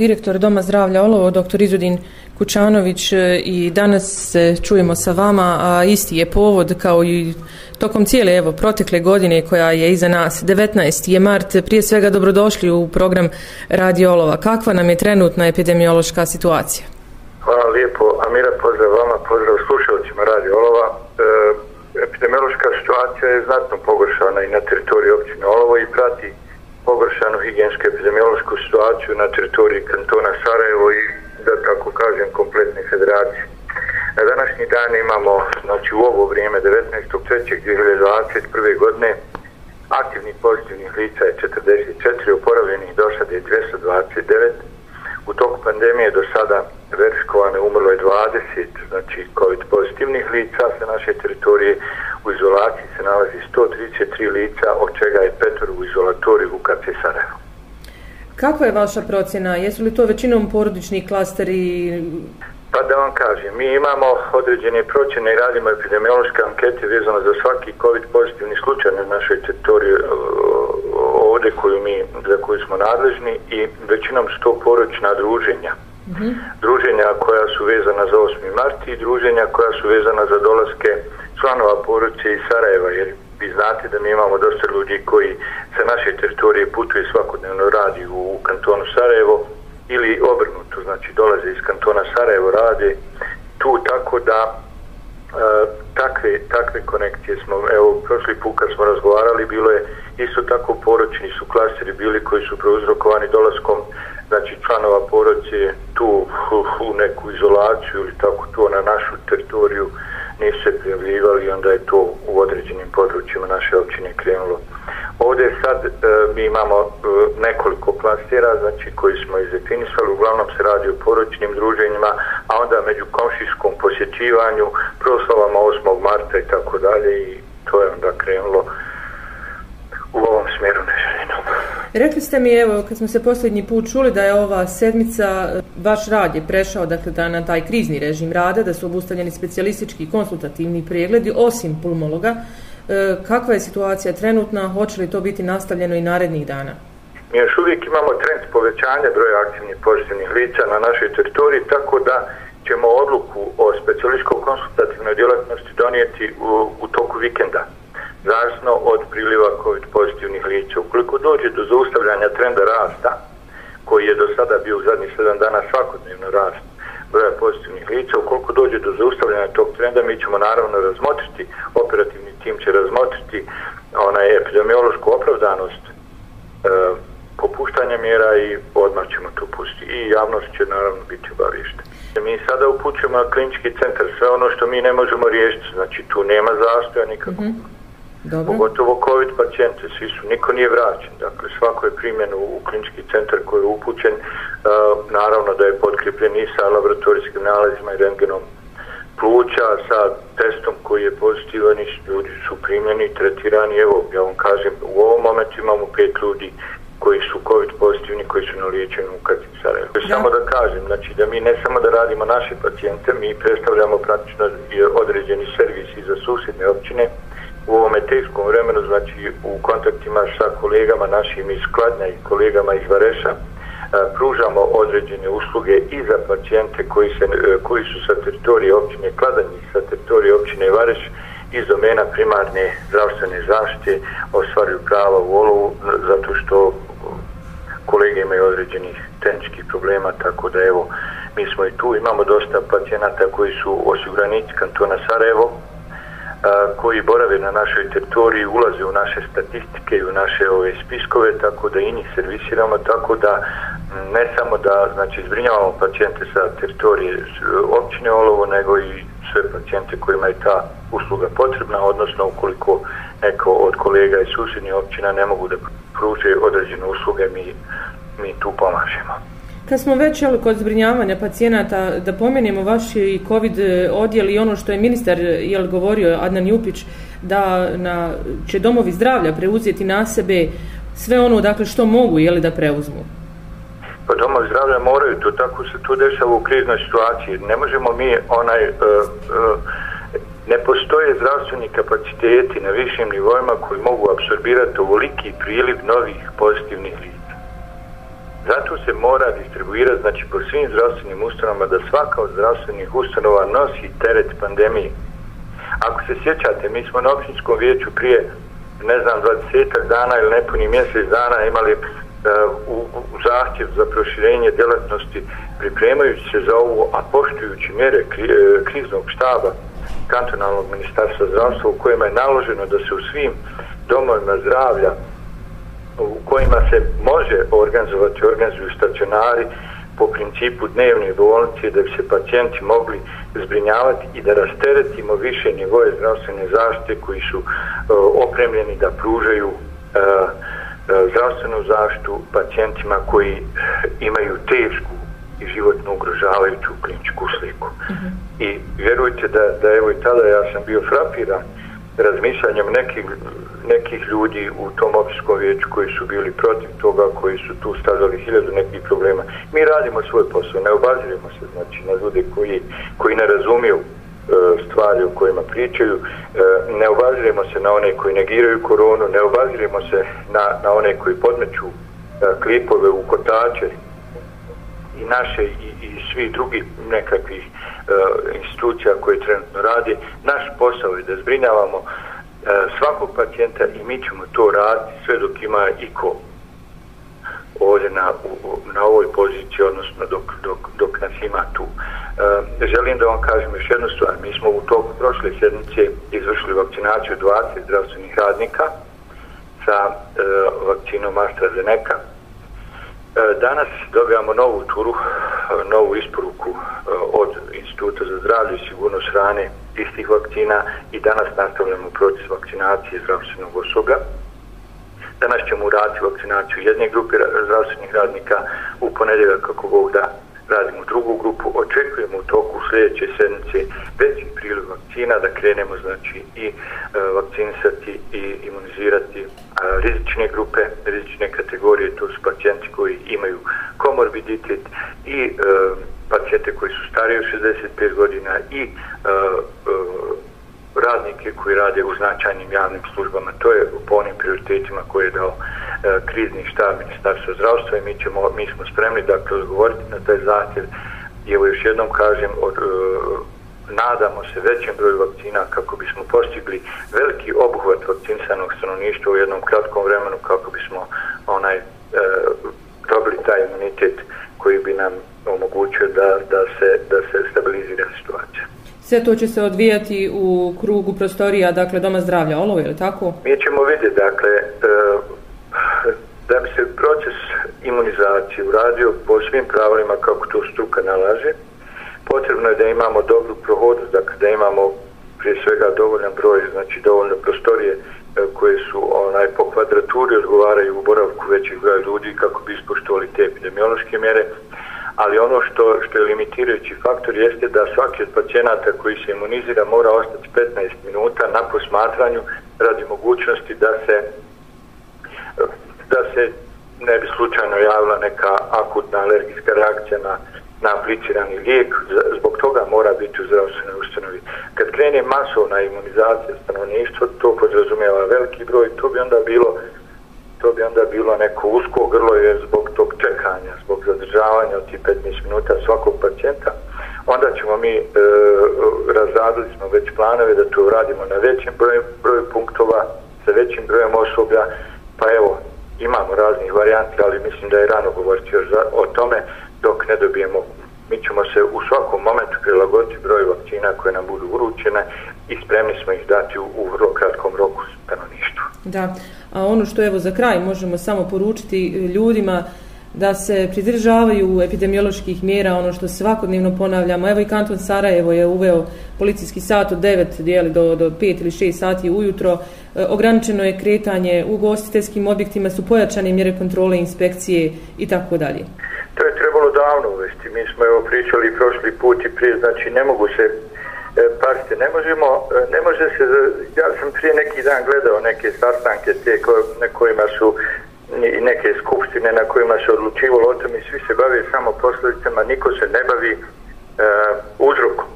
Direktor Doma zdravlja Olovo, dr. Izudin Kučanović e, i danas se čujemo sa vama, a isti je povod kao i tokom cijele evo, protekle godine koja je iza nas. 19. je mart, prije svega dobrodošli u program Radio Olova. Kakva nam je trenutna epidemiološka situacija? Hvala lijepo, Amira, pozdrav vama, pozdrav slušalcima Radio Olova. E, epidemiološka situacija je znatno pogoršana i na teritoriji općine Olovo i prati pogoršanu higijensku epidemiološku situaciju na teritoriji kantona Sarajevo i da tako kažem kompletne federacije. Na današnji dan imamo, znači u ovo vrijeme 19.3.2021. godine aktivnih pozitivnih lica je 44, oporavljenih do sada je 229. U toku pandemije do sada verifikovane umrlo je 20, znači COVID pozitivnih lica sa naše teritorije. U izolaciji se nalazi 133 lica, od čega je petor u izolatoriju u KC Sarajevo. Kakva je vaša procjena? Jesu li to većinom porodični klasteri? Pa da vam kažem, mi imamo određene procjene i radimo epidemiološke ankete vezano za svaki COVID pozitivni slučaj na našoj teritoriji ovde koju mi, za koju smo nadležni i većinom su to porodična druženja. Mm -hmm. Druženja koja su vezana za 8. mart i druženja koja su vezana za dolaske članova porodice iz Sarajeva, jer vi znate da mi imamo dosta ljudi koji sa naše teritorije putuje svakodnevno radi u kantonu Sarajevo ili obrnuto, znači dolaze iz kantona Sarajevo, rade tu tako da e, takve, takve konekcije smo, evo, prošli put kad smo razgovarali, bilo je isto tako poročni su klasteri bili koji su prouzrokovani dolaskom znači članova porodice tu u, u neku izolaciju ili tako to na našu teritoriju nisu se prijavljivali onda je to u određenim područjima naše općine krenulo. Ovdje sad e, mi imamo e, nekoliko klastera znači koji smo izdefinisali, uglavnom se radi o poročnim druženjima, a onda među komšijskom posjećivanju, proslavama 8. marta i tako dalje i to je onda krenulo u ovom smjeru neželjenom. Rekli ste mi, evo, kad smo se posljednji put čuli da je ova sedmica, e, vaš rad je prešao dakle, da na taj krizni režim rada, da su obustavljeni specijalistički i konsultativni pregledi, osim pulmologa. E, kakva je situacija trenutna, hoće li to biti nastavljeno i narednih dana? Mi još uvijek imamo trend povećanja broja aktivnih pozitivnih lica na našoj teritoriji, tako da ćemo odluku o specijalističko-konsultativnoj djelatnosti donijeti u, u toku vikenda zavisno od priliva COVID pozitivnih lica. Ukoliko dođe do zaustavljanja trenda rasta, koji je do sada bio u zadnjih 7 dana svakodnevno rast broja pozitivnih lica, ukoliko dođe do zaustavljanja tog trenda, mi ćemo naravno razmotriti, operativni tim će razmotriti onaj epidemiološku opravdanost e, popuštanja mjera i odmah ćemo to pustiti. I javnost će naravno biti obavište. Mi sada upućujemo na klinički centar sve ono što mi ne možemo riješiti, znači tu nema zastoja nikako. Mm -hmm. Dobro. Pogotovo COVID pacijente, svi su, niko nije vraćen. Dakle, svako je primjen u klinički centar koji je upućen. Uh, naravno da je podkripljen i sa laboratorijskim nalazima i rengenom pluća, sa testom koji je pozitivan i ljudi su primljeni, tretirani. Evo, ja vam kažem, u ovom momentu imamo pet ljudi koji su COVID pozitivni, koji su na liječenju u Kaci Sarajevo. Da. Samo da kažem, znači da mi ne samo da radimo naše pacijente, mi predstavljamo praktično određeni servisi za susjedne općine, u ovome teškom vremenu, znači u kontaktima sa kolegama našim iz Kladnja i kolegama iz Vareša, e, pružamo određene usluge i za pacijente koji, se, e, koji su sa teritorije općine Kladanj i sa teritorije općine Vareš iz domena primarne zdravstvene zaštite ostvaruju prava u olovu zato što kolege imaju određenih tehničkih problema, tako da evo, mi smo i tu, imamo dosta pacijenata koji su osiguranici kantona Sarajevo, koji borave na našoj teritoriji ulaze u naše statistike i u naše ove spiskove tako da i njih servisiramo tako da ne samo da znači zbrinjavamo pacijente sa teritorije općine Olovo nego i sve pacijente kojima je ta usluga potrebna odnosno ukoliko neko od kolega iz susjednih općina ne mogu da pruže određene usluge mi, mi tu pomažemo. Kad smo već jel, kod zbrinjavanja pacijenata, da pomenemo vaš i COVID e, odjel i ono što je ministar jel, govorio, Adnan Jupić, da na, će domovi zdravlja preuzeti na sebe sve ono dakle, što mogu jel, da preuzmu? Pa domovi zdravlja moraju, to tako se tu dešava u kriznoj situaciji. Ne možemo mi onaj... Uh, uh, ne postoje zdravstveni kapaciteti na višim nivoima koji mogu apsorbirati ovoliki priliv novih pozitivnih lica Zato se mora distribuirati znači, po svim zdravstvenim ustanovama da svaka od zdravstvenih ustanova nosi teret pandemije. Ako se sjećate, mi smo na općinskom vijeću prije, ne znam, 20 dana ili nepuni mjesec dana imali uh, u, u zahtjev za proširenje djelatnosti pripremajući se za ovo, a poštujući mjere kri, eh, kriznog štaba kantonalnog ministarstva zdravstva u kojima je naloženo da se u svim domovima zdravlja u kojima se može organizovati, organizuju stacionari po principu dnevne bolnice da bi se pacijenti mogli zbrinjavati i da rasteretimo više njegove zdravstvene zaštite koji su uh, opremljeni da pružaju uh, uh, zdravstvenu zaštitu pacijentima koji imaju tešku i životno ugrožavajuću kliničku sliku. Mm -hmm. I vjerujte da, da evo i tada ja sam bio frapiran razmišljanjem nekih, nekih ljudi u tom općskom vijeću koji su bili protiv toga, koji su tu stavljali hiljadu nekih problema. Mi radimo svoj posao, ne obazirimo se znači, na ljude koji, koji ne razumiju e, stvari o kojima pričaju, e, ne obazirimo se na one koji negiraju koronu, ne obazirimo se na, na one koji podmeću e, klipove u kotače naše i, i svi drugi nekakvih e, institucija koje trenutno radi. Naš posao je da zbrinjavamo e, svakog pacijenta i mi ćemo to raditi sve dok ima iko ovdje na, u, na ovoj poziciji, odnosno dok, dok, dok nas ima tu. E, želim da vam kažem još jednu stvar. Mi smo u toku prošle sedmice izvršili vakcinaciju 20 zdravstvenih radnika sa e, vakcinom AstraZeneca. E, danas dobijamo novu turu, e, novu isporuku e, od Instituta za zdravlje i sigurnost hrane istih vakcina i danas nastavljamo proces vakcinacije zdravstvenog osoblja. Danas ćemo uraditi vakcinaciju jedne grupe zdravstvenih radnika u ponedjeljak kako Bog da radimo drugu grupu. Očekujemo u toku sljedeće sedmice veći priliv vakcina da krenemo znači i vakcinisati i imunizirati e, rizične grupe, rizične kategorije, to su pacijenti koji imaju komorbiditet i e, pacijente koji su stariji od 25 godina i e, uh, radnike koji rade u značajnim javnim službama. To je po onim prioritetima koje je dao e, krizni štab Ministarstva zdravstva i mi, ćemo, mi smo spremni dakle odgovoriti na taj zahtjev i evo još jednom kažem od, e, nadamo se većem broju vakcina kako bismo postigli veliki obuhvat vakcinisanog stanovništva u jednom kratkom vremenu kako bismo onaj e, dobili taj imunitet koji bi nam omogućio da, da, se, da se stabilizira situacija. Sve to će se odvijati u krugu prostorija, dakle, Doma zdravlja Olovo, je li tako? Mi ćemo vidjeti, dakle, e, da bi se proces imunizacije uradio po svim pravilima kako to struka nalaže, potrebno je da imamo dobru prohodnost, dakle, da imamo prije svega dovoljan broj, znači dovoljno prostorije E, koje su onaj po kvadraturi odgovaraju u boravku većih broja ljudi kako bi ispoštovali te epidemiološke mjere, ali ono što, što je limitirajući faktor jeste da svaki od pacijenata koji se imunizira mora ostati 15 minuta na posmatranju radi mogućnosti da se da se ne bi slučajno javila neka akutna alergijska reakcija na, na aplicirani lijek, zbog toga mora biti u zdravstvenoj ustanovi. Kad krene masovna imunizacija stanovništva, to podrazumijeva veliki broj, to bi onda bilo to bi onda bilo neko usko grlo je zbog tog čekanja, zbog zadržavanja od tih 15 minuta svakog pacijenta, onda ćemo mi e, razradili smo već planove da to radimo na većem broju, broju punktova, sa većim brojem osoblja, pa evo, imamo raznih varijanti, ali mislim da je rano govoriti još za, o tome dok ne dobijemo mi ćemo se u svakom momentu prilagoditi broj vakcina koje nam budu uručene i spremni smo ih dati u, u vrlo kratkom roku stanovništvu. Da, a ono što evo za kraj možemo samo poručiti ljudima da se pridržavaju epidemioloških mjera, ono što svakodnevno ponavljamo. Evo i kanton Sarajevo je uveo policijski sat od 9 dijeli do, do 5 ili 6 sati ujutro. E, ograničeno je kretanje u gostiteljskim objektima, su pojačane mjere kontrole, inspekcije i tako dalje. To je trebalo davno uvesti. Mi smo evo pričali prošli put i prije, znači ne mogu se E, pazite, ne možemo, e, ne može se, ja sam prije neki dan gledao neke sastanke te ko, na kojima su i neke skupštine na kojima se odlučivalo o tom i svi se bave samo posljedicama, niko se ne bavi uh, uzrokom.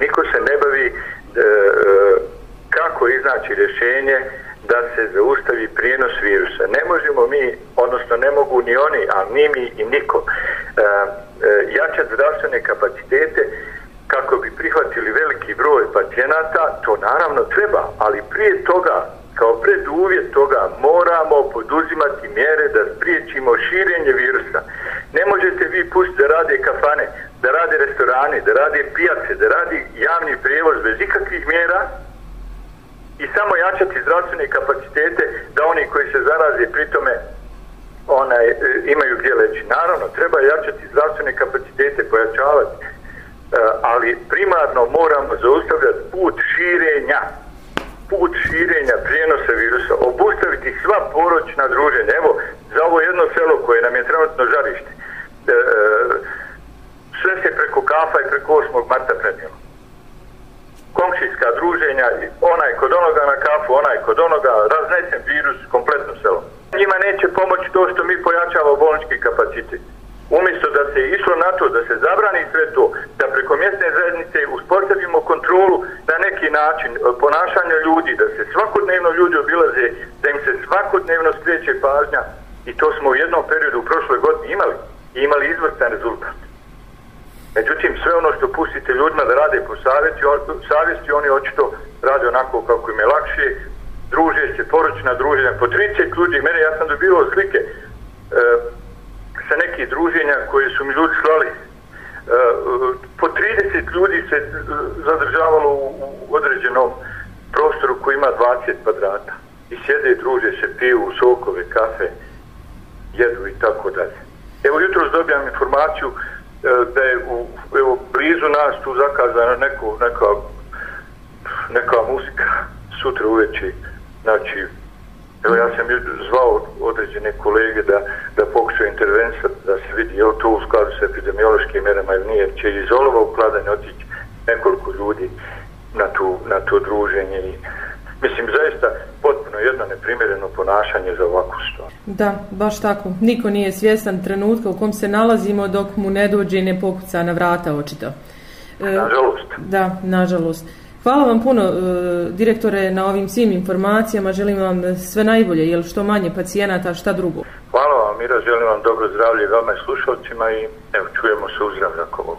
Niko se ne bavi uh, kako iznaći rješenje da se zaustavi prijenos virusa. Ne možemo mi, odnosno ne mogu ni oni, a ni mi i niko, e, e, uh, jačati zdravstvene kapacitete kako bi prihvatili veliki broj pacijenata, to naravno treba, ali prije toga, kao preduvjet toga, moramo poduzimati mjere da spriječimo širenje virusa. Ne možete vi pustiti da rade kafane, da rade restorane, da rade pijace, da radi javni prijevoz bez ikakvih mjera, i samo jačati zdravstvene kapacitete da oni koji se zaraze pritome onaj, e, imaju gdje leći. Naravno, treba jačati zdravstvene kapacitete, pojačavati, e, ali primarno moramo zaustavljati put širenja put širenja prijenosa virusa, obustaviti sva poročna druženja. Evo, za ovo jedno selo koje nam je trenutno žarište, e, e sve se preko kafa i preko 8. marta prednijelo komšijska druženja, onaj kod onoga na kafu, onaj kod onoga, raznesen virus kompletno selo. Njima neće pomoći to što mi pojačavamo bolnički kapacitet. Umjesto da se išlo na to, da se zabrani sve to, da preko mjesne zajednice uspostavimo kontrolu na neki način ponašanja ljudi, da se svakodnevno ljudi obilaze, da im se svakodnevno skreće pažnja i to smo u jednom periodu u prošloj godini imali i imali izvrstan rezultat. Međutim, sve ono što pustite ljudima da rade po savjeti, savjesti oni očito rade onako kako im je lakše, druže se, poručna druženja, po 30 ljudi, mene ja sam dobio slike e, sa nekih druženja koje su mi ljudi slali, e, po 30 ljudi se e, zadržavalo u, u određenom prostoru koji ima 20 kvadrata. I sjede i druže se, piju sokove, kafe, jedu i tako dalje. Evo jutro dobijam informaciju Eh, da je u, evo, blizu nas tu zakazana neko, neka, neka muzika sutra uveći. Znači, evo ja sam zvao određene kolege da, da pokušaju intervensat, da se vidi je li to u skladu sa epidemiološkim merama ili nije, će iz olova ukladanje otići nekoliko ljudi na, tu, na to druženje i mislim zaista potpuno ponašanje za ovakvu stvar. Da, baš tako. Niko nije svjestan trenutka u kom se nalazimo dok mu ne dođe i ne pokuca na vrata očito. E, nažalost. Da, nažalost. Hvala vam puno, e, direktore, na ovim svim informacijama. Želim vam sve najbolje, jer što manje pacijenata, šta drugo. Hvala vam, Mira, želim vam dobro zdravlje vama i slušalcima i evo, čujemo se u zdravljakovog.